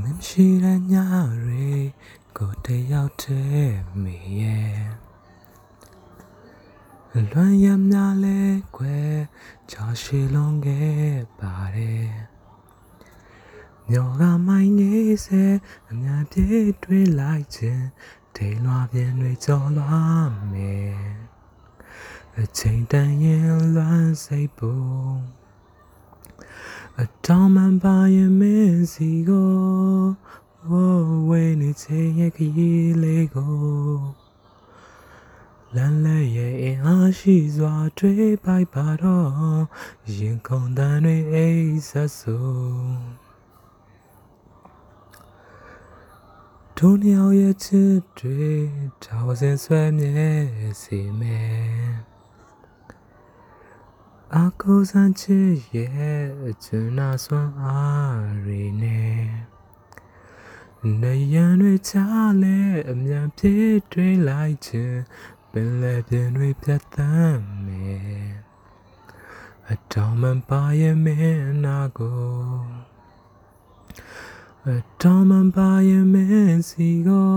မင်းရှိတဲ့ညတွေကိုတယောက်တည်းမေရဲ့လွမ်းရများလဲခွဲချာရှိလုံးခဲ့ပါတယ်ညောကမိုင်းနေစေအများပြေးတွေးလိုက်ခြင်းဒိန်လွာပြင်းတွေကြော်လွားမယ်အချိန်တန်ရင်လွမ်းစိတ်ပုံအတောင်မှန်ပါရင်မင်းစီကိုဝ ဝေးနေချင်ရဲ့ခရီးလေးကိုလမ်းလက်ရဲ့အင်အားရှိစွာတွေးပိုက်ပါတော့ရင်ခုန်တန်တွေအိတ်ဆက်ဆုံးတို့နှစ်ယောက်ရဲ့ချစ်တွေဒါဝစင်ဆွဲမြဲစီမယ်အကူစံချစ်ရဲ့ချွနာစွမ်းအားရီနဲ့ နေရန်တွေချလဲအမြန်ပြေးတွေးလိုက်ခြင်းပင်လေပြင်းတွေပြတ်တမ်းမယ်အတောင်မှန်ပါရဲ့မင်းနာကိုအတောင်မှန်ပါရဲ့မင်းစီကို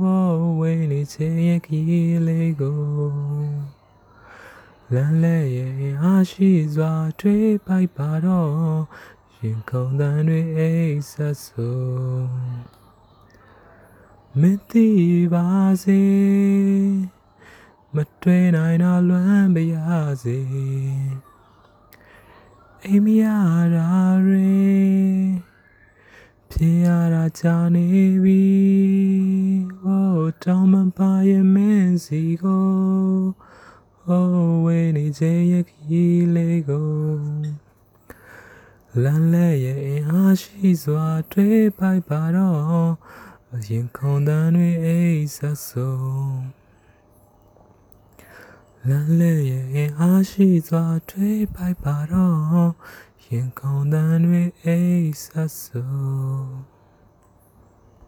ဝဝေးနေချင်ရဲ့ခီးလေးကိုလမ်းလဲရဲ့အားရှိစွာတွေးပိုက်ပါတော့ ရင်ခုန်တန်တွေအိတ်ဆက်ဆုံးမသိပါစေမတွေ့နိုင်တော့လွမ်းပါရစေအိမ်မရတာတွေဖြစ်ရတာကြာနေပြီ Oh တောင်းမပါရဲ့မင်းစီကို Oh ဝေးနေချင်ရဲ့ခီး လေးကိုလမ်းလဲရဲ့အင်အားရှိစွာတွေးပိုက်ပါတော့ရင်ခုန်တန်တွေအိတ်ဆက်ဆုံးလမ်းလဲရဲ့အင်အားရှိစွာတွေးပိုက်ပါတော့ရင်ခုန်တန်တွေအိတ်ဆက်ဆုံး